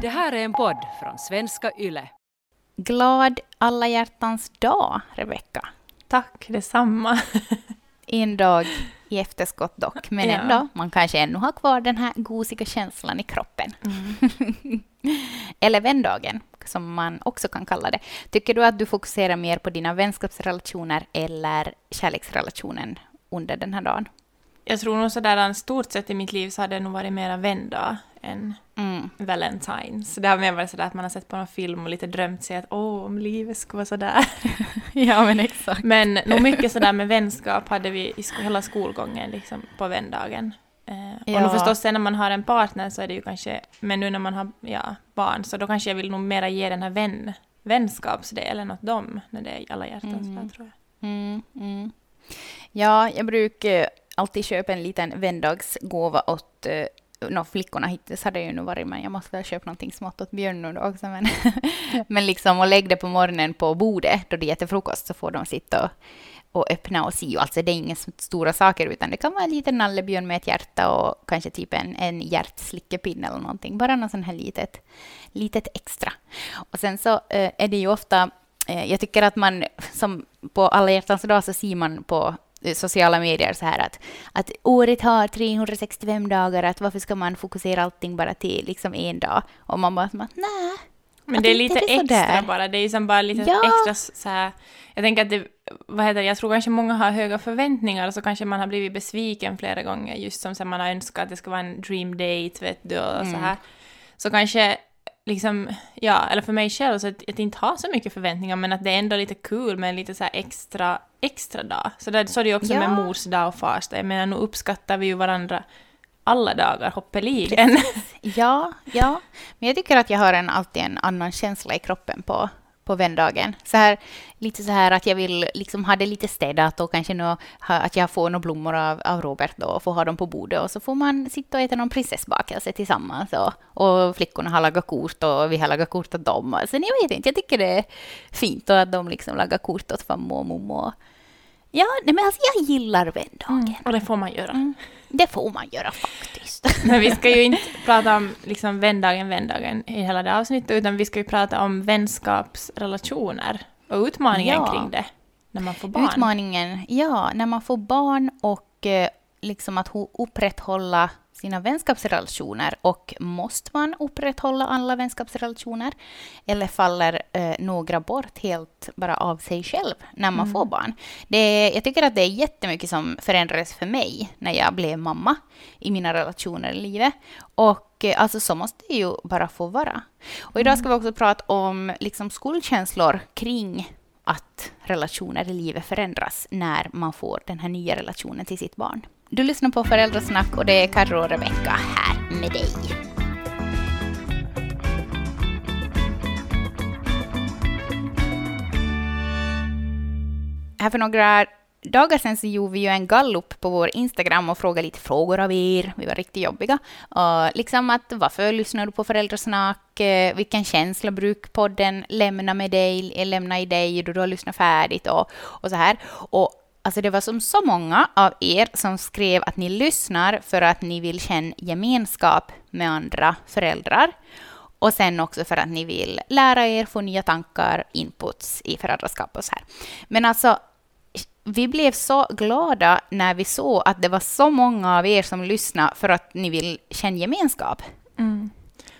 Det här är en podd från svenska YLE. Glad alla hjärtans dag, Rebecka. Tack detsamma. En dag i efterskott dock, men Ja. ändå, man kanske ännu har kvar den här gosiga känslan i kroppen. Mm. Eller vändagen, som man också kan kalla det. Tycker du att du fokuserar mer på dina vänskapsrelationer eller kärleksrelationen under den här dagen? Jag tror nog sådär stort sett i mitt liv så har det nog varit mera vändag än Mm. Valentine's. Det har mer varit sådär att man har sett på någon film och lite drömt sig att åh, om livet skulle vara sådär. Ja, men exakt. Men nog mycket sådär med vänskap hade vi i sko- hela skolgången liksom på vändagen. Eh, Och Ja. nog förstås sen när man har en partner så är det ju kanske, men nu när man har ja, barn så då kanske jag vill nog mera ge den här vän, vänskapsdelen åt dem när det är alla hjärtans Mm. dag tror jag. Mm, mm. Ja, jag brukar alltid köpa en liten vändagsgåva åt uh, no, flickorna. Hittills har det ju nu varit, men jag måste väl köpa någonting smått åt Björn nu då också. Men, men liksom och lägga det på morgonen på bordet då de äter frukost så får de sitta och, och öppna och se. Alltså det är inga stora saker utan det kan vara en liten nallebjörn med ett hjärta och kanske typ en, en hjärtslickepinne eller någonting. Bara något sånt här litet, litet extra. Och sen så eh, är det ju ofta eh, Jag tycker att man, som på alla hjärtans dag, så ser man på sociala medier så här att, att året har 365 dagar, att varför ska man fokusera allting bara till liksom en dag? Och man bara, nej. Men det är lite det är extra bara, det är ju som bara lite Ja. extra så här. Jag tänker att det, vad heter det, jag tror kanske många har höga förväntningar och så kanske man har blivit besviken flera gånger just som så här, man har önskat att det ska vara en dream date vet du och så Mm. här. Så kanske liksom, ja, eller för mig själv så att jag inte har så mycket förväntningar men att det är ändå lite kul med en lite så extra, extra dag. Så, där, så är det ju också Ja. med mors dag och fars dag. Jag menar, nu uppskattar vi ju varandra alla dagar hoppeligen. Ja, ja. Men jag tycker att jag har en, alltid en annan känsla i kroppen på, på vändagen. Så här, lite så här att jag vill liksom ha det lite städat och kanske nå, ha, att jag får några blommor av, av Robert då och får ha dem på bordet och så får man sitta och äta någon prinsessbakelse tillsammans och, och flickorna har lagat kort och vi har lagat kort åt dem. Alltså, jag vet inte, jag tycker det är fint och att de liksom lagar kort åt farmor och mormor. Ja, nej, men alltså jag gillar vändagen. Och det får man göra. Mm. Det får man göra faktiskt. Men vi ska ju inte prata om liksom vändagen, vändagen i hela det avsnittet, utan vi ska ju prata om vänskapsrelationer och utmaningen Ja. kring det när man får barn. Utmaningen, ja, när man får barn och eh, liksom att upprätthålla sina vänskapsrelationer. Och måste man upprätthålla alla vänskapsrelationer? Eller faller eh, några bort helt bara av sig själv när man får barn? Det jag tycker att det är jättemycket som förändrades för mig när jag blev mamma i mina relationer i livet. Och eh, alltså så måste det ju bara få vara. Och idag ska vi också prata om liksom skuldkänslor kring att relationer i livet förändras när man får den här nya relationen till sitt barn. Du lyssnar på Föräldrasnack och det är Carro och Rebecka här med dig. Här för några dagar sedan så gjorde vi ju en gallup på vår Instagram och frågade lite frågor av er. Vi var riktigt jobbiga. Och liksom att varför lyssnar du på Föräldrasnack? Eh, vilken känsla brukar podden lämna med dig, eh, lämna i dig då du har lyssnat färdigt och, och så här. Och alltså det var som så många av er som skrev att ni lyssnar för att ni vill känna gemenskap med andra föräldrar. Och sen också för att ni vill lära er, få nya tankar, inputs i föräldraskap och så här. Men alltså, vi blev så glada när vi såg att det var så många av er som lyssnade för att ni vill känna gemenskap. Mm.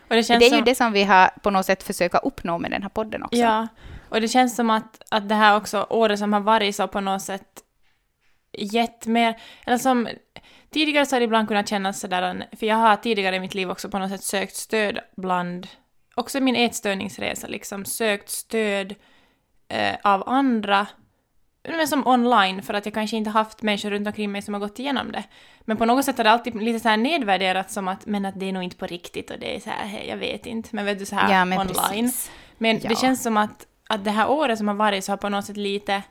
Det Det är ju som, det som vi har på något sätt försöka uppnå med den här podden också. Ja, och det känns som att, att det här också året som har varit så på något sätt gett mer, eller som tidigare så har det ibland kunnat kännas sådär, för jag har tidigare i mitt liv också på något sätt sökt stöd bland, också min ätstörningsresa liksom, sökt stöd eh, av andra, men som online, för att jag kanske inte haft människor runt omkring mig som har gått igenom det. Men på något sätt har det alltid lite så här nedvärderats som att, men att det är nog inte på riktigt och det är så här, jag vet inte, men vet du så här Ja, men online. precis. Men Ja. det känns som att, att det här året som har varit så har på något sätt lite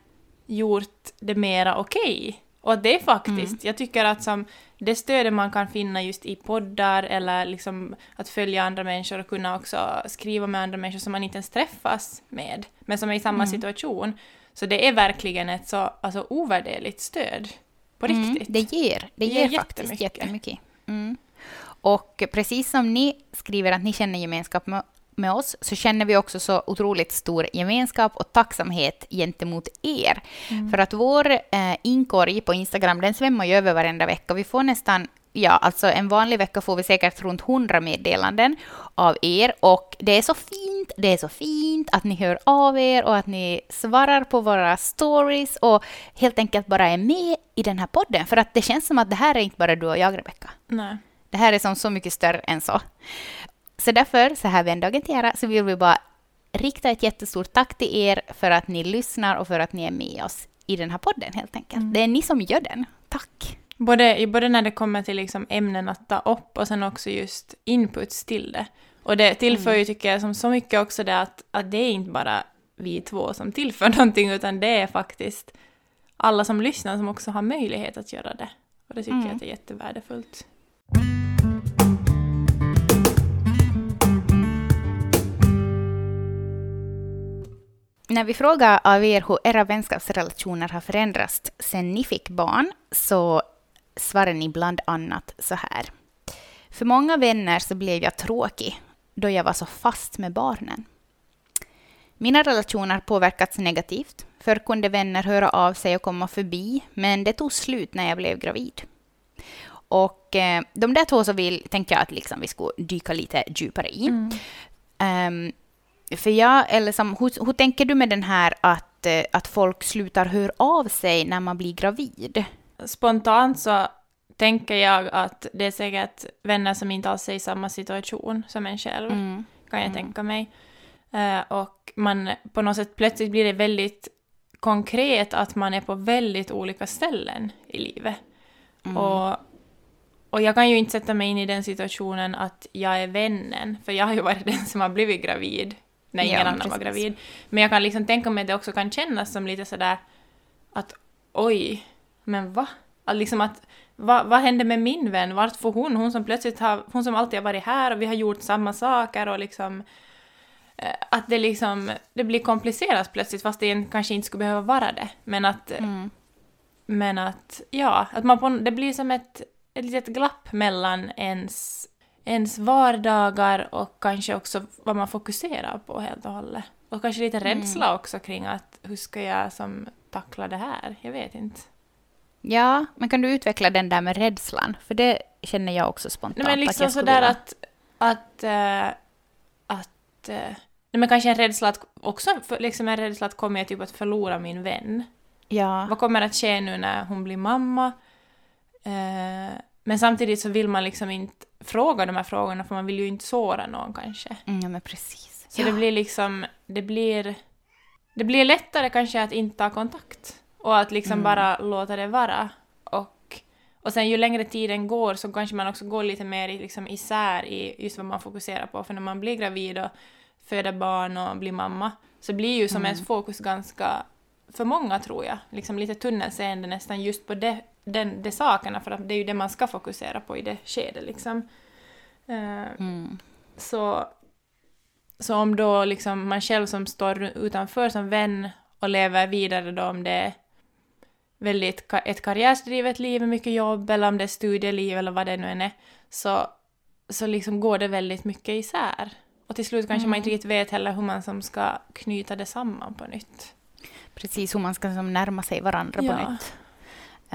gjort det mera okej. Och att det är faktiskt, Mm. jag tycker att som det stödet man kan finna just i poddar eller liksom att följa andra människor och kunna också skriva med andra människor som man inte ens träffas med, men som är i samma Mm. situation. Så det är verkligen ett så alltså, ovärderligt stöd. På Mm, riktigt. det ger, det Det ger, ger faktiskt jättemycket. jättemycket. Mm. Och precis som ni skriver att ni känner gemenskap med, med oss, så känner vi också så otroligt stor gemenskap och tacksamhet gentemot er. Mm. För att vår eh, inkorg på Instagram, den svämmar ju över varenda vecka. Vi får nästan ja, alltså en vanlig vecka får vi säkert runt 100 meddelanden av er och det är så fint, det är så fint att ni hör av er och att ni svarar på våra stories och helt enkelt bara är med i den här podden. För att det känns som att det här är inte bara du och jag, Rebecka. Nej. Det här är som så mycket större än så. Så därför, så här vändagen till era, så vill vi bara rikta ett jättestort tack till er för att ni lyssnar och för att ni är med oss i den här podden helt enkelt. Mm. Det är ni som gör den. Tack! Både, både när det kommer till liksom ämnen att ta upp och sen också just inputs till det. Och det tillför mm. ju, tycker jag, som så mycket också det att, att det är inte bara vi två som tillför någonting, utan det är faktiskt alla som lyssnar som också har möjlighet att göra det. Och det tycker mm. jag att är jättevärdefullt. När vi frågar av er hur era vänskapsrelationer har förändrats sedan ni fick barn, så svarar ni bland annat så här. För många vänner så blev jag tråkig då jag var så fast med barnen. Mina relationer påverkats negativt. Förr kunde vänner höra av sig och komma förbi, men det tog slut när jag blev gravid. Och eh, de där två så vill, tänker jag att liksom vi skulle dyka lite djupare i. Mm. Um, för jag, eller som, hur, hur tänker du med den här att, eh, att folk slutar höra av sig när man blir gravid? Spontant så tänker jag att det är säkert vänner som inte alls är i samma situation som en själv, mm. kan jag mm. tänka mig. Uh, och man på något sätt plötsligt blir det väldigt konkret att man är på väldigt olika ställen i livet. Mm. Och, och jag kan ju inte sätta mig in i den situationen att jag är vännen, för jag har ju varit den som har blivit gravid när ingen ja, annan precis. var gravid. Men jag kan liksom tänka mig att det också kan kännas som lite sådär att oj, men va? Att liksom att, va, vad hände med min vän? Vart får hon? Hon som plötsligt har, hon som alltid har varit här och vi har gjort samma saker och liksom eh, att det liksom, det blir komplicerat plötsligt fast det kanske inte skulle behöva vara det. Men att, mm. men att, ja, att man på, det blir som ett, ett litet glapp mellan ens ens vardagar och kanske också vad man fokuserar på helt och hållet. Och kanske lite mm. rädsla mm. också kring att hur ska jag som tackla det här? Jag vet inte. Ja, men kan du utveckla den där med rädslan? För det känner jag också spontant nej, men liksom att jag sådär att, att, äh, att äh, nej, men kanske en rädsla att också för, liksom en rädsla att kommer jag typ att förlora min vän? Ja. Vad kommer att ske nu när hon blir mamma? Äh, men samtidigt så vill man liksom inte fråga de här frågorna för man vill ju inte såra någon kanske. Mm, ja, men precis. Så ja. det blir liksom, det blir, det blir lättare kanske att inte ta kontakt och att liksom mm. bara låta det vara. Och, och sen ju längre tiden går så kanske man också går lite mer liksom isär i just vad man fokuserar på. För när man blir gravid och föder barn och blir mamma så blir ju som mm. ens fokus ganska, för många tror jag, liksom lite tunnelseende nästan just på det den, de sakerna, för att det är ju det man ska fokusera på i det skedet. Liksom. Uh, mm. så, så om då liksom man själv som står utanför som vän och lever vidare då om det är väldigt ett karriärsdrivet liv med mycket jobb eller om det är studieliv eller vad det nu än är, så, så liksom går det väldigt mycket isär. Och till slut kanske mm. man inte riktigt vet heller hur man som ska knyta det samman på nytt. Precis, hur man ska som närma sig varandra ja. på nytt.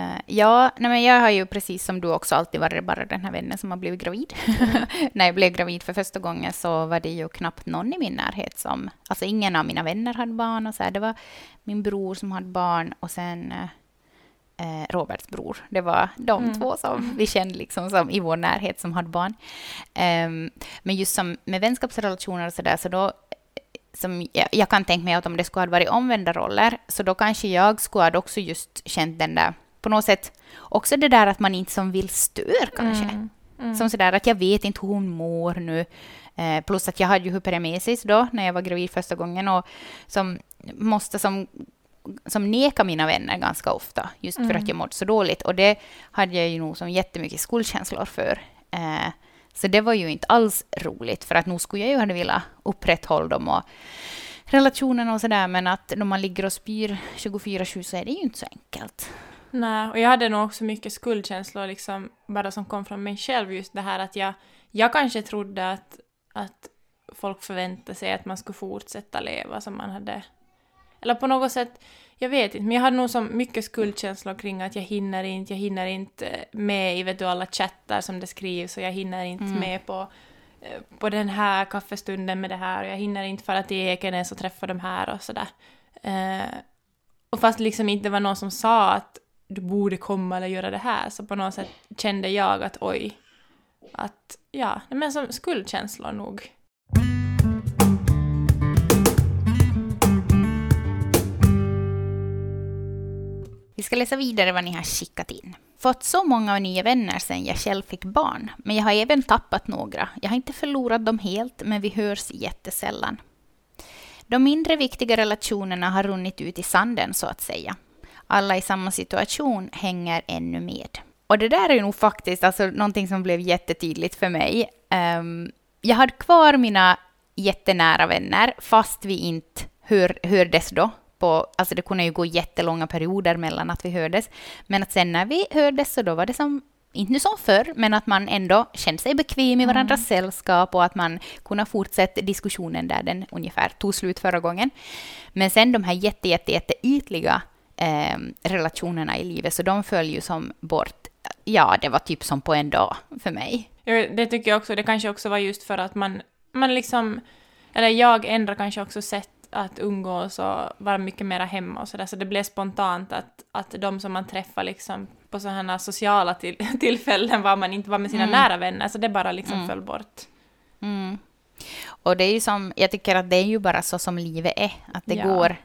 Uh, ja, nej men jag har ju precis som du också alltid varit bara den här vännen som har blivit gravid. Mm. När jag blev gravid för första gången så var det ju knappt någon i min närhet som... Alltså ingen av mina vänner hade barn och så här. Det var min bror som hade barn och sen uh, Roberts bror. Det var de mm. två som vi kände liksom som i vår närhet som hade barn. Um, men just som med vänskapsrelationer och så där, så då som jag, jag, kan tänka mig att om det skulle ha varit omvända roller, så då kanske jag skulle ha också just känt den där på något sätt också det där att man inte som vill stör kanske. Mm. Mm. Som sådär att jag vet inte hur hon mår nu. Eh, plus att jag hade ju hyperemesis då när jag var gravid första gången och som måste som som neka mina vänner ganska ofta, just för mm. att jag mådde så dåligt. Och det hade jag ju nog som jättemycket skuldkänslor för. Eh, så det var ju inte alls roligt, för att nog skulle jag ju hade velat upprätthålla dem och relationen och sådär, men att när man ligger och spyr 24-7 så är det ju inte så enkelt. Nej, och jag hade nog också mycket skuldkänslor liksom bara som kom från mig själv just det här att jag, jag kanske trodde att, att folk förväntade sig att man skulle fortsätta leva som man hade eller på något sätt, jag vet inte, men jag hade nog så mycket skuldkänslor kring att jag hinner inte, jag hinner inte med i vet du, alla chattar som det skrivs och jag hinner inte Mm. med på, eh, på den här kaffestunden med det här och jag hinner inte för att i Ekenäs och träffa de här och sådär. Eh, och fast liksom inte var någon som sa att du borde komma eller göra det här så på något sätt kände jag att oj, att ja, men som skuldkänslor nog. Vi ska läsa vidare vad ni har skickat in. Fått så många nya vänner sedan jag själv fick barn, men jag har även tappat några. Jag har inte förlorat dem helt, men vi hörs jättesällan. De mindre viktiga relationerna har runnit ut i sanden, så att säga. Alla i samma situation hänger ännu med. Och det där är nog faktiskt alltså, någonting som blev jättetydligt för mig. Ehm, jag hade kvar mina jättenära vänner, fast vi inte hör, hördes då. På, alltså det kunde ju gå jättelånga perioder mellan att vi hördes. Men att sen när vi hördes så då var det som, inte nu som förr, men att man ändå kände sig bekväm i varandras sällskap och att man kunde fortsätta diskussionen där den ungefär tog slut förra gången. Men sen de här jätte, jätte, jätte ytliga eh, relationerna i livet, så de föll ju som bort. Ja, det var typ som på en dag för mig. Det tycker jag också. Det kanske också var just för att man, man liksom, eller jag ändrar kanske också sätt att umgås och vara mycket mera hemma och sådär. Så det blev spontant att, att de som man träffar liksom på sådana sociala till, tillfällen var man inte var med sina Mm. nära vänner, så det bara liksom Mm. föll bort. Mm. Och det är ju som, jag tycker att det är ju bara så som livet är, att det Ja. går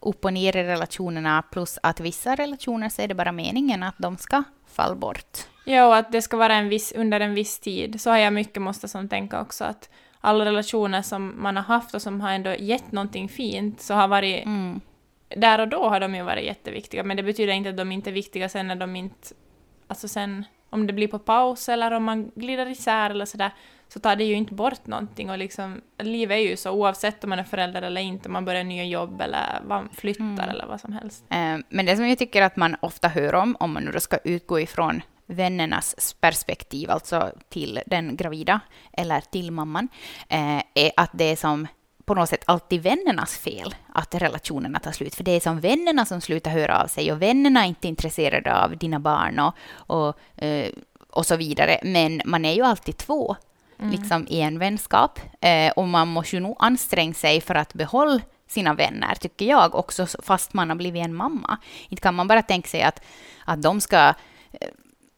upp och ner i relationerna, plus att vissa relationer så är det bara meningen att de ska falla bort. Ja, och att det ska vara en viss, under en viss tid. Så har jag mycket måste som tänka också att alla relationer som man har haft och som har ändå gett någonting fint så har varit Mm. där och då har de ju varit jätteviktiga, men det betyder inte att de inte är viktiga sen när de inte... Alltså sen, om det blir på paus eller om man glider isär eller sådär, så tar det ju inte bort någonting och liksom, livet är ju så oavsett om man är förälder eller inte, om man börjar nya jobb eller man flyttar Mm. eller vad som helst. Eh, Men det som jag tycker att man ofta hör om, om man nu då ska utgå ifrån vännernas perspektiv, alltså till den gravida eller till mamman, eh, är att det är som på något sätt alltid vännernas fel att relationerna tar slut. För det är som vännerna som slutar höra av sig och vännerna är inte intresserade av dina barn och, och, eh, och så vidare. Men man är ju alltid två Mm. liksom i en vänskap. Eh, och man måste ju nog anstränga sig för att behålla sina vänner, tycker jag, också fast man har blivit en mamma. Inte kan man bara tänka sig att, att de ska eh,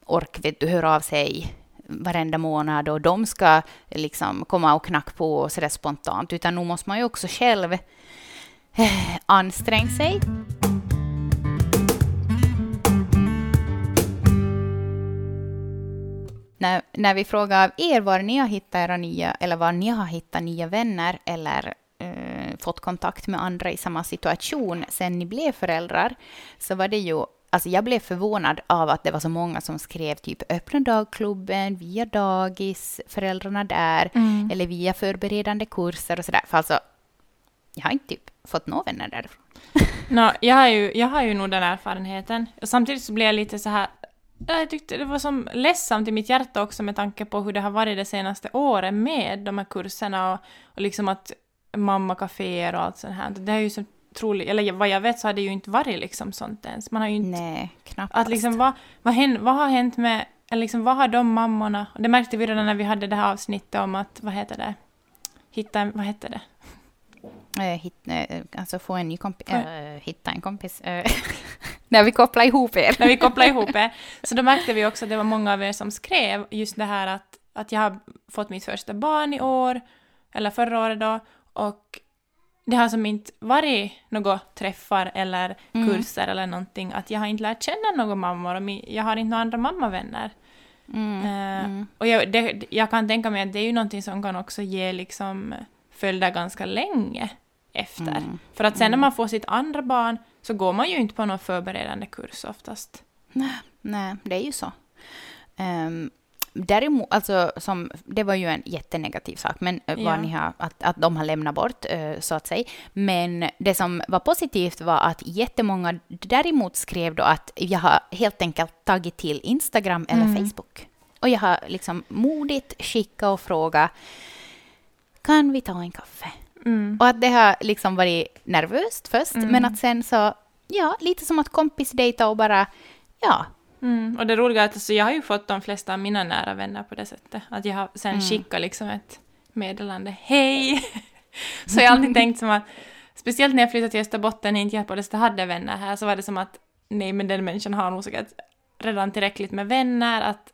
ork, vet du, höra av sig varenda månad och de ska liksom komma och knacka på sådär spontant, utan nu måste man ju också själv eh, anstränga sig. När, när vi frågar av er var ni har hittat era nya, eller var ni har hittat nya vänner eller eh, fått kontakt med andra i samma situation sen ni blev föräldrar, så var det ju Alltså jag blev förvånad av att det var så många som skrev typ öppna dagklubben, via dagis, föräldrarna där, Mm. eller via förberedande kurser och sådär. För alltså, jag har inte typ fått några vänner därifrån. Nå, jag, har ju, jag har ju nog den erfarenheten. Och samtidigt så blir jag lite så här... ja, Jag tyckte det var som ledsamt i mitt hjärta också med tanke på hur det har varit det senaste året med de här kurserna och, och liksom att mammakaféer och allt sånt här. Det har ju så troligt, eller vad jag vet så har det ju inte varit liksom sånt ens. Man har ju inte... Nej, knappast. Att liksom vad, vad, hän, vad har hänt med, eller liksom vad har de mammorna, det märkte vi redan när vi hade det här avsnittet om att, vad heter det, hitta en, vad heter det? Eh, hit, eh, alltså få en ny kompis. Eh, hitta en kompis. när vi kopplar ihop er. när vi kopplade ihop er. Så då märkte vi också att det var många av er som skrev just det här att, att jag har fått mitt första barn i år, eller förra året då, och det har som inte varit några träffar eller Mm. kurser eller någonting, att jag har inte lärt känna några mammor och jag har inte några andra mammavänner. Mm, mm. Och jag, det, jag kan tänka mig att det är ju någonting som kan också ge liksom följder ganska länge efter. Mm. För att sen när Mm. man får sitt andra barn så går man ju inte på någon förberedande kurs oftast. Nej, det är ju så. Ehm, däremot, alltså, som, det var ju en jättenegativ sak, men eh, Ja. vad ni har, att, att de har lämnat bort, eh, så att säga. Men det som var positivt var att jättemånga däremot skrev då att jag har helt enkelt tagit till Instagram eller Mm. Facebook. Och jag har liksom modigt skickat och frågat, kan vi ta en kaffe? Mm. Och att det har liksom varit nervöst först, Mm. men att sen så, ja, lite som att kompisdejta och bara, ja, Mm. Och det roliga är att alltså, jag har ju fått de flesta av mina nära vänner på det sättet. Att jag har sen Mm. skickat liksom ett meddelande. Hej! så jag har alltid tänkt som att, speciellt när jag flyttade till Österbotten och inte jag på det hade vänner här, så var det som att nej men den människan har nog säkert redan tillräckligt med vänner att,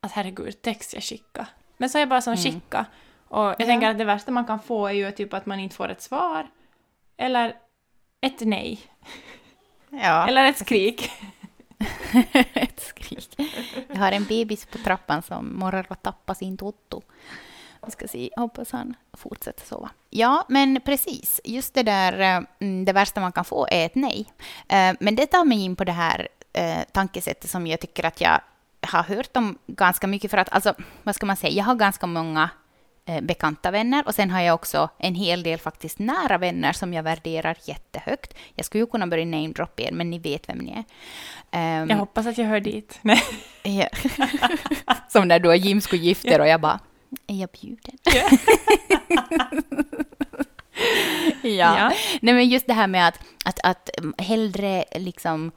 att herregud, text jag skickar. Men så är jag bara som Mm. skicka. Och jag Ja. tänker att det värsta man kan få är ju typ att man inte får ett svar. Eller ett nej. ja. Eller ett skrik. ett skrik. Jag har en bebis på trappan som morrar och tappar sin Toto. Vi ska se, hoppas han fortsätter sova. Ja, men precis. Just det där, eh, mm, det värsta man kan få är ett nej. Eh, Men det tar mig in på det här eh, tankesättet som jag tycker att jag har hört om ganska mycket. För att, alltså, vad ska man säga, jag har ganska många bekanta vänner och sen har jag också en hel del faktiskt nära vänner som jag värderar jättehögt. Jag skulle ju kunna börja namedroppa er, men ni vet vem ni är. Ehm, Jag hoppas att jag hör dit. Nej. Ja. Som när du och Jim skulle gifta er och jag bara, är jag bjuden? ja. Ja. Nej men just det här med att, att, att mm, hellre liksom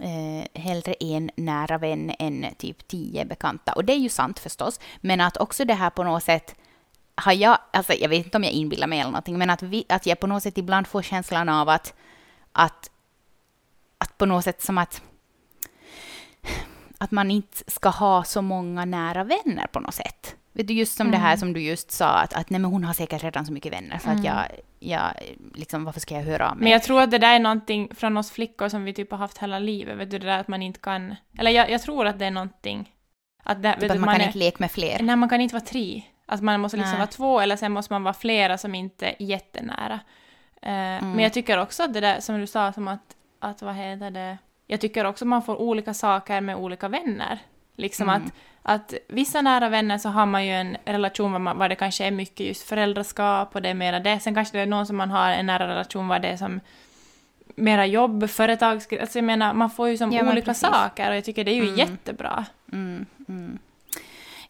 eh, hellre en nära vän än typ tio bekanta. Och det är ju sant förstås, men att också det här på något sätt har jag, alltså jag vet inte om jag inbillar mig eller någonting, men att, vi, att jag på något sätt ibland får känslan av att, att, att på något sätt som att att man inte ska ha så många nära vänner på något sätt. Vet du, just som det här Mm. som du just sa, att, att nej, men hon har säkert redan så mycket vänner, så att Mm. jag, jag, liksom, varför ska jag höra av mig? Men jag tror att det där är någonting från oss flickor som vi typ har haft hela livet. Vet du, det där att man inte kan... Eller jag, jag tror att det är någonting... Att det, typ att du, man, kan är, inte leka med fler. Nej, man kan inte vara tre. Att man måste liksom Nej. vara två eller sen måste man vara flera som inte är jättenära. Eh, Mm. Men jag tycker också att det där som du sa, som att, att vad heter det... Jag tycker också att man får olika saker med olika vänner. Liksom Mm. att, att vissa nära vänner så har man ju en relation var, man, var det kanske är mycket just föräldraskap och det är mera det. Sen kanske det är någon som man har en nära relation var det är som mera jobb, företags... Alltså jag menar, man får ju som Ja, olika saker och jag tycker det är ju Mm. jättebra. Mm, mm.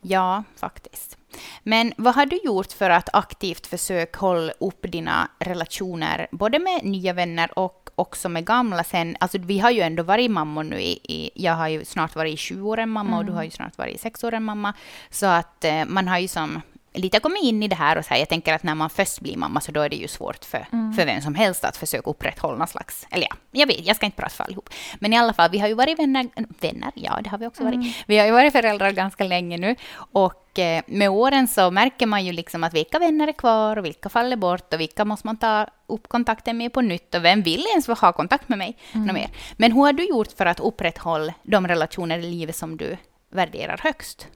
Ja, faktiskt. Men vad har du gjort för att aktivt försöka hålla upp dina relationer, både med nya vänner och också med gamla sen? Alltså vi har ju ändå varit mammor nu i, i jag har ju snart varit i sju år en mamma och du Mm. har ju snart varit i sex år en mamma. Så att eh, man har ju som lite kommit in i det här och så här, jag tänker att när man först blir mamma så då är det ju svårt för, Mm. för vem som helst att försöka upprätthålla någon slags, eller ja, jag vet, jag ska inte prata för allihop. Men i alla fall, vi har ju varit vänner, vänner, ja det har vi också varit. Mm. Vi har ju varit föräldrar ganska länge nu och eh, med åren så märker man ju liksom att vilka vänner är kvar och vilka faller bort och vilka måste man ta upp kontakten med på nytt och vem vill ens ha kontakt med mig? Mm. mer. Men hur har du gjort för att upprätthålla de relationer i livet som du värderar högst?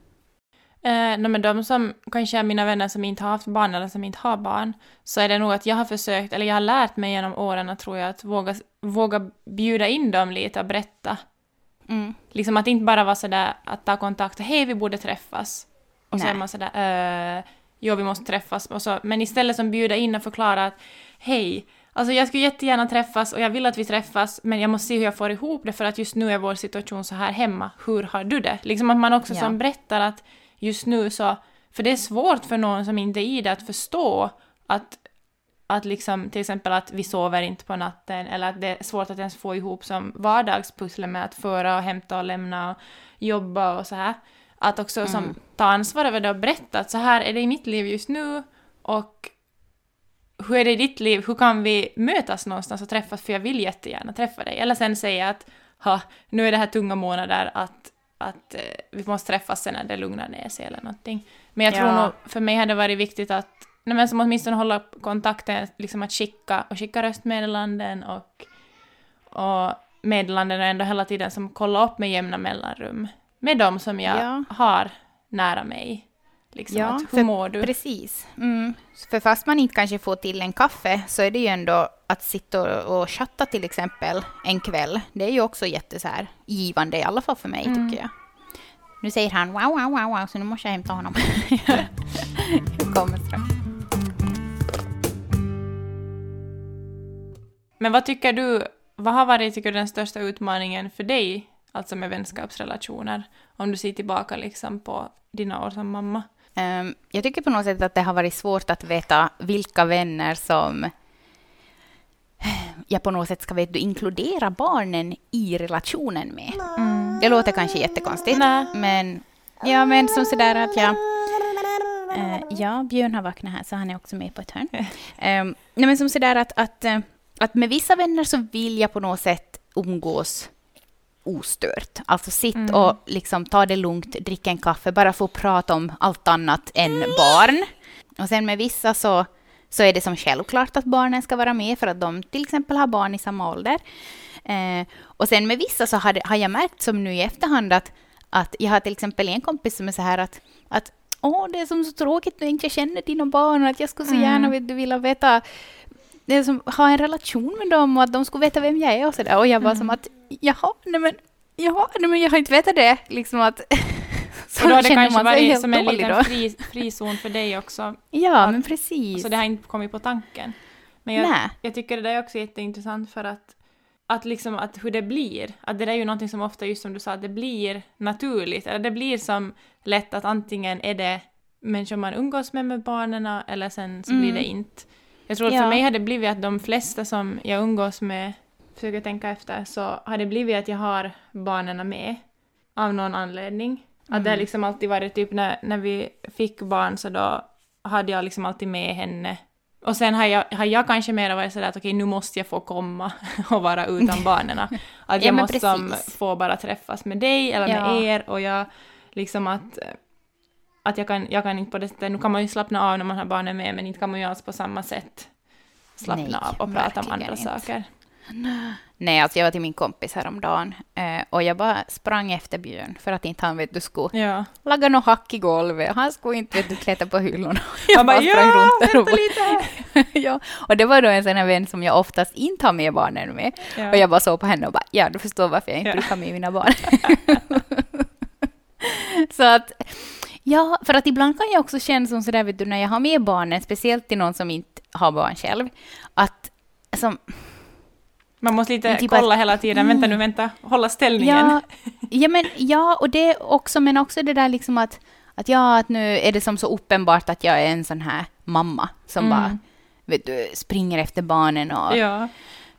Eh, no, men de som kanske är mina vänner som inte har haft barn eller som inte har barn, så är det nog att jag har försökt, eller jag har lärt mig genom åren att tror jag, att våga, våga bjuda in dem lite och berätta. Mm. Liksom att inte bara vara sådär att ta kontakt och hej, vi borde träffas. Och så Nej. är man sådär, eh, jo, vi måste träffas. Och så, men istället som bjuda in och förklara att hej, alltså jag skulle jättegärna träffas och jag vill att vi träffas, men jag måste se hur jag får ihop det för att just nu är vår situation så här hemma. Hur har du det? Liksom att man också Ja. som berättar att just nu så, för det är svårt för någon som inte är i det att förstå att att liksom till exempel att vi sover inte på natten eller att det är svårt att ens få ihop som vardagspusslet med att föra och hämta och lämna och jobba och så här. Att också som Mm. ta ansvar över det och berätta att så här är det i mitt liv just nu och hur är det i ditt liv? Hur kan vi mötas någonstans och träffas? För jag vill jättegärna träffa dig. Eller sen säga att ha, nu är det här tunga månader att, att eh, vi måste träffas sen när det lugnar ner sig eller någonting. Men jag tror Ja. nog, för mig hade det varit viktigt att nej, men som åtminstone hålla kontakten, liksom att skicka och skicka röstmeddelanden och, och meddelanden och ändå hela tiden som kolla upp med jämna mellanrum med dem som jag Ja. har nära mig. Liksom Ja, att, hur för mår du? Precis. Mm. För fast man inte kanske får till en kaffe så är det ju ändå att sitta och, och chatta till exempel en kväll. Det är ju också jätte så här, givande, i alla fall för mig Mm. tycker jag. Nu säger han wow, wow, wow, wow, så nu måste jag hämta honom. jag kommer strax. Men vad tycker du, vad har varit tycker du, den största utmaningen för dig, alltså med vänskapsrelationer, om du ser tillbaka liksom på dina år som mamma? Um, jag tycker på något sätt att det har varit svårt att veta vilka vänner som jag på något sätt ska vet du, inkludera barnen i relationen med. Mm. Det låter kanske jättekonstigt, men, ja, men som sådär att jag... Eh, ja, Björn har vaknat här, så han är också med på ett hörn. Nej, men som sådär att, att, eh, att med vissa vänner så vill jag på något sätt umgås ostört. Alltså sitt Mm. och liksom ta det lugnt, dricka en kaffe, bara få prata om allt annat än barn. Och sen med vissa så, så är det som självklart att barnen ska vara med för att de till exempel har barn i samma ålder. Eh, och sen med vissa så har, har jag märkt som nu i efterhand att, att jag har till exempel en kompis som är så här att, att Åh, det är som så tråkigt när jag inte känner dina barn och att jag skulle så Mm. gärna du, vilja veta det som, ha en relation med dem och att de skulle veta vem jag är och sådär. Och jag var Mm. som att jaha, nej men, jaha, nej men jag har inte vetat det. Liksom att så Och då har det kanske varit som en liten fri, frizon för dig också, Ja, att- men precis. så det har inte kommit på tanken. Men jag, Nej. jag tycker det där är också jätteintressant för att, att liksom att hur det blir, att det där är ju någonting som ofta, just som du sa, att det blir naturligt, eller det blir som lätt att antingen är det människor man umgås med med barnen eller sen så blir Mm. det inte. Jag tror att Ja. för mig har det blivit att de flesta som jag umgås med, försöker tänka efter, så har det blivit att jag har barnen med av någon anledning. Att det har Mm. liksom alltid varit typ när, när vi fick barn så då hade jag liksom alltid med henne. Och sen har jag, har jag kanske mer varit sådär att okej nu måste jag få komma och vara utan barnen. Att Ja, jag måste som få bara träffas med dig eller med Ja. er och jag liksom att att jag kan, jag kan inte på det sättet, nu kan man ju slappna av när man har barnen med men inte kan man ju alls på samma sätt slappna Nej, av och prata om andra inte. saker. Nej, alltså jag var till min kompis häromdagen eh, och jag bara sprang efter Björn för att inte han vet du skulle Ja. laga något hack i golvet. Han skulle inte vet du klättra på hyllorna. Jag bara bara sprang ja, runt där och här! ja, och det var då en sån här vän som jag oftast inte har med barnen med. Ja. Och jag bara såg på henne och bara, ja, du förstår varför jag inte Ja. brukar med mina barn. så att, ja, för att ibland kan jag också känna som sådär, vet du, när jag har med barnen, speciellt till någon som inte har barn själv, att som, Man måste lite typ kolla att- hela tiden, vänta nu, vänta, hålla ställningen. ja, ja, men, ja, och det också, men också det där liksom att, att ja, att nu är det som så uppenbart att jag är en sån här mamma som Mm. bara, vet du, springer efter barnen och Ja.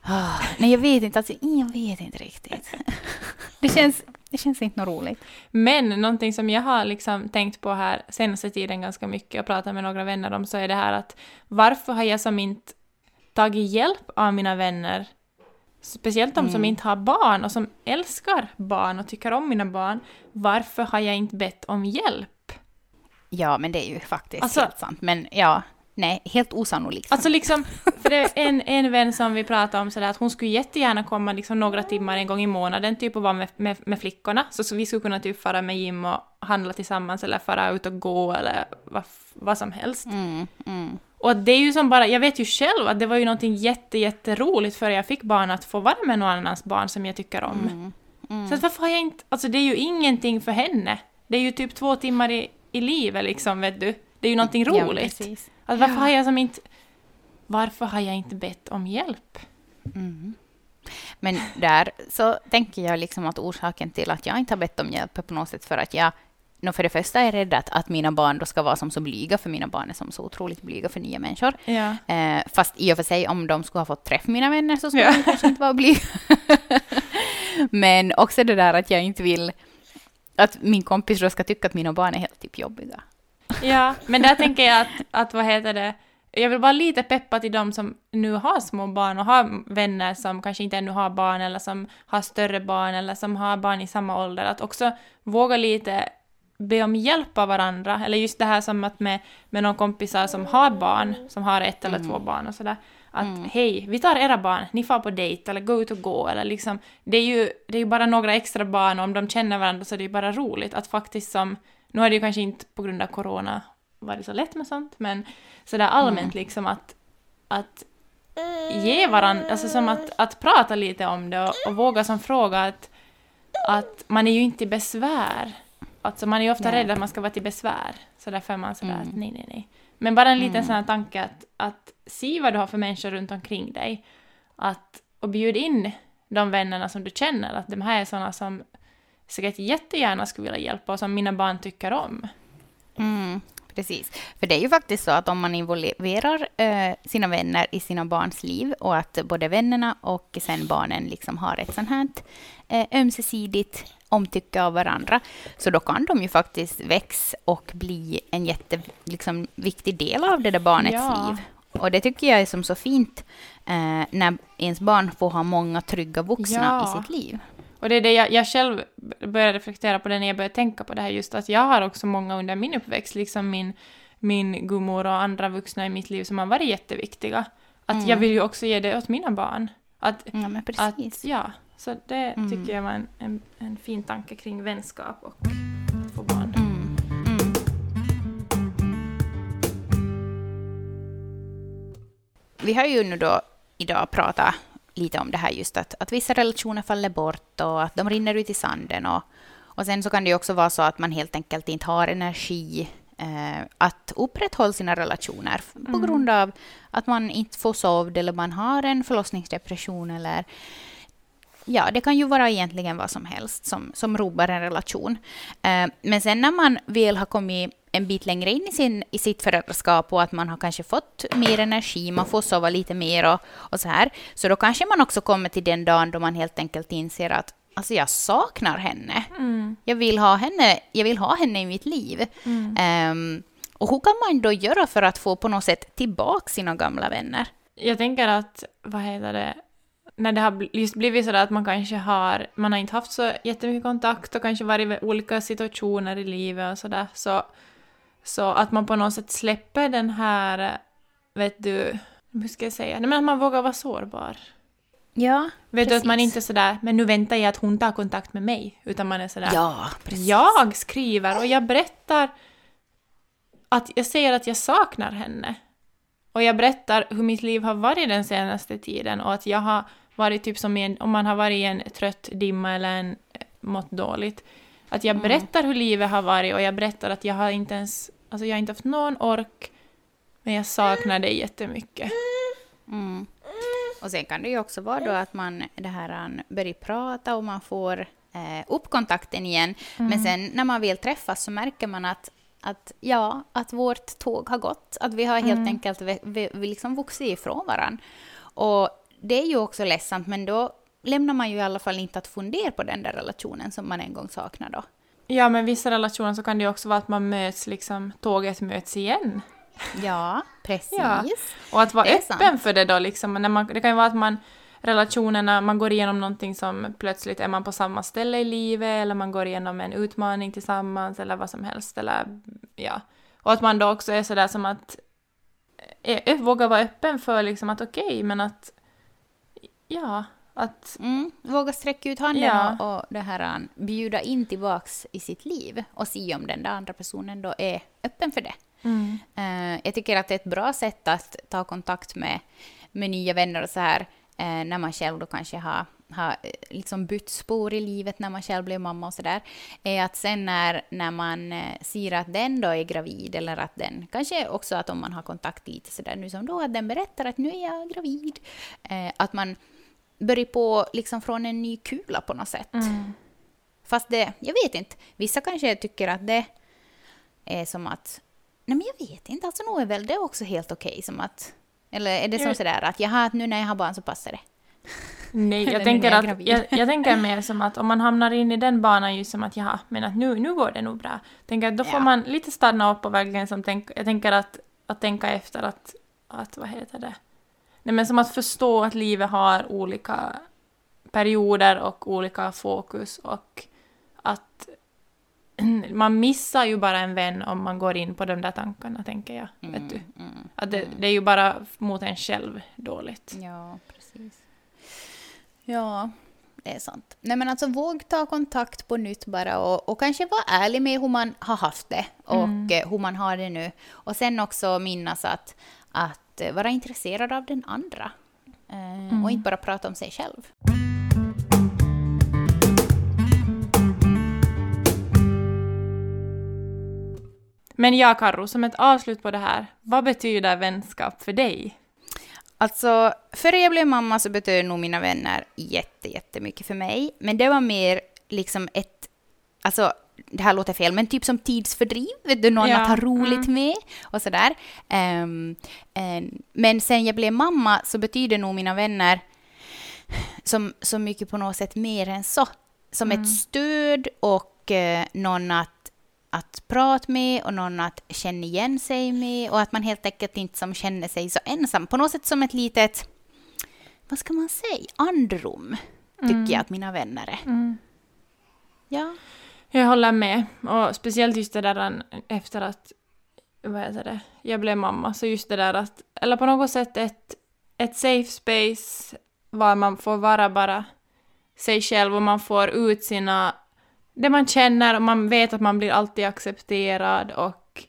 Ah, nej, jag vet inte. Alltså, jag vet inte riktigt. Det känns, det känns inte något roligt. Men någonting som jag har liksom tänkt på här senaste tiden ganska mycket och pratat med några vänner om så är det här att varför har jag som inte tagit hjälp av mina vänner, speciellt de som Mm. inte har barn och som älskar barn och tycker om mina barn, varför har jag inte bett om hjälp? Ja, men det är ju faktiskt Alltså- helt sant. Men ja, nej, helt osannolikt. Alltså liksom, för det är en, en vän som vi pratade om sådär att hon skulle jättegärna komma liksom några timmar en gång i månaden typ och vara med, med, med flickorna. Så, så vi skulle kunna typ fara med Jim och handla tillsammans eller fara ut och gå eller vad, vad som helst. Mm, mm. Och det är ju som bara, jag vet ju själv att det var ju någonting jätte, jätteroligt för jag fick barn att få vara med någon annans barn som jag tycker om. Mm, mm. Så att varför har jag inte, alltså det är ju ingenting för henne. Det är ju typ två timmar i, i livet liksom, vet du. Det är ju någonting Ja, roligt. precis. Alltså, varför har jag som inte... Varför har jag inte bett om hjälp? Mm. Men där så tänker jag liksom att orsaken till att jag inte har bett om hjälp är på något sätt för att jag nå, för det första är rädd att, att mina barn då ska vara som så blyga, för mina barn är som så otroligt blyga för nya människor. Ja. Eh, fast i och för sig, om de skulle ha fått träffa mina vänner så skulle Ja. de kanske inte vara blyga. Men också det där att jag inte vill att min kompis då ska tycka att mina barn är helt typ jobbiga. Ja, men där tänker jag att, att vad heter det, jag vill bara lite peppa till de som nu har små barn och har vänner som kanske inte ännu har barn eller som har större barn eller som har barn i samma ålder, att också våga lite be om hjälp av varandra. Eller just det här som att med, med någon kompisar som har barn, som har ett eller två barn och sådär. Att hej, vi tar era barn, ni får på dejt eller gå ut och gå eller liksom. Det är ju, det är ju bara några extra barn och om de känner varandra så är det ju bara roligt att faktiskt som, nu har det ju kanske inte på grund av corona varit så lätt med sånt, men sådär allmänt liksom att, att ge varandra, alltså som att, att prata lite om det och, och våga som fråga att, att man är ju inte i besvär. Alltså man är ju ofta Nej. rädd att man ska vara till besvär. Så därför är man sådär Mm. att nej, nej, nej. Men bara en liten Mm. sån här tanke att, att se vad du har för människor runt omkring dig. Att, och bjud in de vännerna som du känner. Att de här är sådana som säkert jättegärna skulle vilja hjälpa och som mina barn tycker om. Mm, precis. För det är ju faktiskt så att om man involverar eh, sina vänner i sina barns liv och att både vännerna och sen barnen liksom har ett sånt här eh, ömsesidigt omtycke av varandra, så då kan de ju faktiskt växa och bli en jätteviktig liksom, viktig del av det där barnets Ja. liv. Och det tycker jag är som så fint eh, när ens barn får ha många trygga vuxna Ja. i sitt liv. Och det är det jag, jag själv började reflektera på det när jag började tänka på det här just att jag har också många under min uppväxt, liksom min, min gummor och andra vuxna i mitt liv som har varit jätteviktiga. Att Mm. jag vill ju också ge det åt mina barn. Att, Ja, men att precis. ja, så det Mm. tycker jag var en, en, en fin tanke kring vänskap och att få barn. Mm, mm. Vi har ju nu då idag pratat lite om det här just att, att vissa relationer faller bort och att de rinner ut i sanden. Och, och sen så kan det ju också vara så att man helt enkelt inte har energi eh, att upprätthålla sina relationer f- på Mm. grund av att man inte får sovd eller man har en förlossningsdepression eller Ja, det kan ju vara egentligen vad som helst som, som rubbar en relation. Eh, men sen när man väl har kommit en bit längre in i, sin, i sitt föräldraskap och att man har kanske fått mer energi, man får sova lite mer och, och så här, så då kanske man också kommer till den dagen då man helt enkelt inser att alltså jag saknar henne. Mm. Jag vill ha henne, jag vill ha henne i mitt liv. Mm. Ehm, och hur kan man då göra för att få på något sätt tillbaka sina gamla vänner? Jag tänker att, vad heter det, när det har just blivit sådär att man kanske har, man har inte haft så jättemycket kontakt och kanske varit i olika situationer i livet och sådär, så, så att man på något sätt släpper den här, vet du, hur ska jag säga, nej men att man vågar vara sårbar. Ja, Vet du att man Precis. inte är sådär, men nu väntar jag att hon tar kontakt med mig, utan man är sådär, ja precis. jag skriver och jag berättar att jag säger att jag saknar henne. Och jag berättar hur mitt liv har varit den senaste tiden och att jag har varit typ som en, om man har varit i en trött dimma eller en eh, mått dåligt. Att jag Mm. berättar hur livet har varit och jag berättar att jag har inte ens, alltså jag har inte haft någon ork, men jag saknar dig jättemycket. Mm. Och sen kan det ju också vara då att man det här, börjar prata och man får eh, upp kontakten igen. Men sen när man väl träffas så märker man att, att, ja, att vårt tåg har gått. Att vi har helt Mm. enkelt vi, vi, vi liksom vuxit ifrån varandra. Och det är ju också ledsamt, men då lämnar man ju i alla fall inte att fundera på den där relationen som man en gång saknar då. Ja, men vissa relationer så kan det ju också vara att man möts, liksom, tåget möts igen. Ja, precis. Ja. Och att vara är öppen sant. för det då liksom. När man, det kan ju vara att man relationerna, man går igenom någonting som plötsligt är man på samma ställe i livet eller man går igenom en utmaning tillsammans eller vad som helst eller ja. Och att man då också är sådär som att eh, våga vara öppen för liksom att okej, men att ja, att Mm, våga sträcka ut handen Ja. och, och det här, bjuda in tillbaks i sitt liv och se om den där andra personen då är öppen för det. mm, Eh, jag tycker att det är ett bra sätt att ta kontakt med, med nya vänner och så här eh, när man själv då kanske har, har eh, liksom bytt spår i livet när man själv blev mamma och så där, är att sen när, när man ser att den då är gravid eller att den, kanske också att om man har kontakt lite så där nu som då, att den berättar att nu är jag gravid, eh, att man börjar på liksom från en ny kula på något sätt. mm, Fast det, jag vet inte, vissa kanske tycker att det är som att, nej men jag vet inte, alltså nog är väl det också helt okej som att, eller är det som sådär att jaha, nu när jag har barn så passar det? Nej, jag tänker, jag att, jag, jag tänker mer som att om man hamnar in i den banan just som att jaha, men att nu, nu går det nog bra. Tänker att då får Ja. man lite stanna upp och verkligen som tänk, jag tänker att, att tänka efter att, att, vad heter det? Nej men som att förstå att livet har olika perioder och olika fokus och att man missar ju bara en vän om man går in på de där tankarna, tänker jag. Vet du? mm, Att det, mm. det är ju bara mot en själv dåligt. Ja, precis. Ja, det är sant. Nej men alltså våg ta kontakt på nytt bara och, och kanske vara ärlig med hur man har haft det och Mm. hur man har det nu. Och sen också minnas att, att eh, vara intresserad av den andra. Eh, Mm. Och inte bara prata om sig själv. Men ja, Karro, som ett avslut på det här, vad betyder vänskap för dig? Alltså, före jag blev mamma så betöd nog mina vänner jätte, jättemycket för mig. Men det var mer liksom ett, alltså det här låter fel, men typ som tidsfördriv, vet du, någon Ja, att ha roligt mm. med och sådär. Ehm, en- men sen jag blev mamma så betyder nog mina vänner som, så mycket på något sätt mer än så. Som Mm. ett stöd och eh, någon att, att prata med och någon att känna igen sig med och att man helt enkelt inte som känner sig så ensam. På något sätt som ett litet, vad ska man säga, andrum tycker Mm. jag att mina vänner är. Mm. Ja. Jag håller med. Och speciellt just det där efter att vad heter det, jag blev mamma. Så just det där att, eller på något sätt ett, ett safe space var man får vara bara sig själv och man får ut sina, det man känner och man vet att man blir alltid accepterad och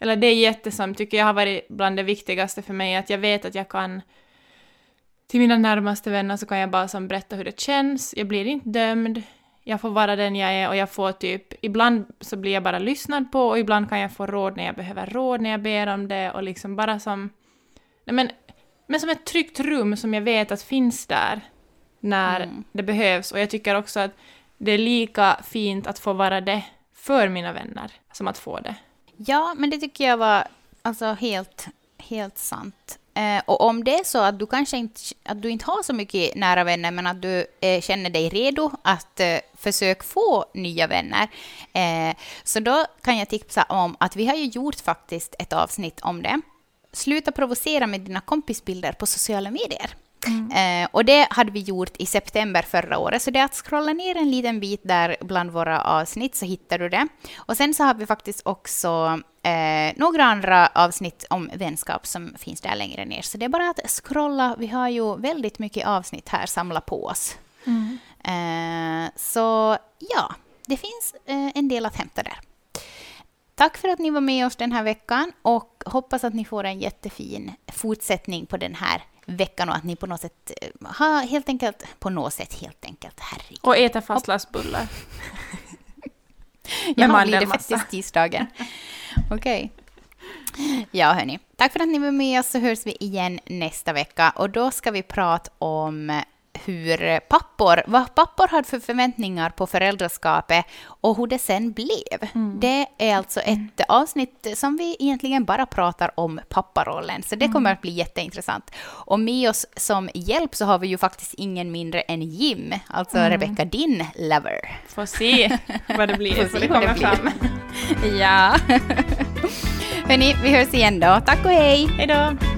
eller det är jättesamt, tycker jag har varit bland det viktigaste för mig, att jag vet att jag kan till mina närmaste vänner så kan jag bara som berätta hur det känns, jag blir inte dömd, jag får vara den jag är och jag får typ, ibland så blir jag bara lyssnad på och ibland kan jag få råd när jag behöver råd när jag ber om det och liksom bara som, nej men, men som ett tryggt rum som jag vet att finns där när Mm. det behövs och jag tycker också att det är lika fint att få vara det för mina vänner som att få det. Ja, men det tycker jag var alltså helt, helt sant. Eh, och om det är så att du kanske inte, att du inte har så mycket nära vänner, men att du eh, känner dig redo att eh, försöka få nya vänner, eh, så då kan jag tipsa om att vi har ju gjort faktiskt ett avsnitt om det. Sluta provocera med dina kompisbilder på sociala medier. Eh, och det hade vi gjort i september förra året, så det är att scrolla ner en liten bit där bland våra avsnitt så hittar du det. Och sen så har vi faktiskt också eh, några andra avsnitt om vänskap som finns där längre ner. Så det är bara att scrolla, vi har ju väldigt mycket avsnitt här samla på oss. Eh, så ja, det finns eh, en del att hämta där. Tack för att ni var med oss den här veckan och hoppas att ni får en jättefin fortsättning på den här veckan och att ni på något sätt eh, har helt enkelt, på något sätt helt enkelt, herregud. Och äta fastlagsbullar. Ja, blir det mandelmassa. faktiskt tisdagen. Okej. Ja, hörni. Tack för att ni var med oss så hörs vi igen nästa vecka och då ska vi prata om hur pappor, vad pappor hade för förväntningar på föräldraskapet och hur det sen blev. Det är alltså ett avsnitt som vi egentligen bara pratar om papparollen, så det kommer att bli jätteintressant. Och med oss som hjälp så har vi ju faktiskt ingen mindre än Jim, alltså Rebecca, din lover. Får se vad det blir, Får det kommer fram. Ja. Hörni, vi hörs igen då. Tack och hej! Hej då!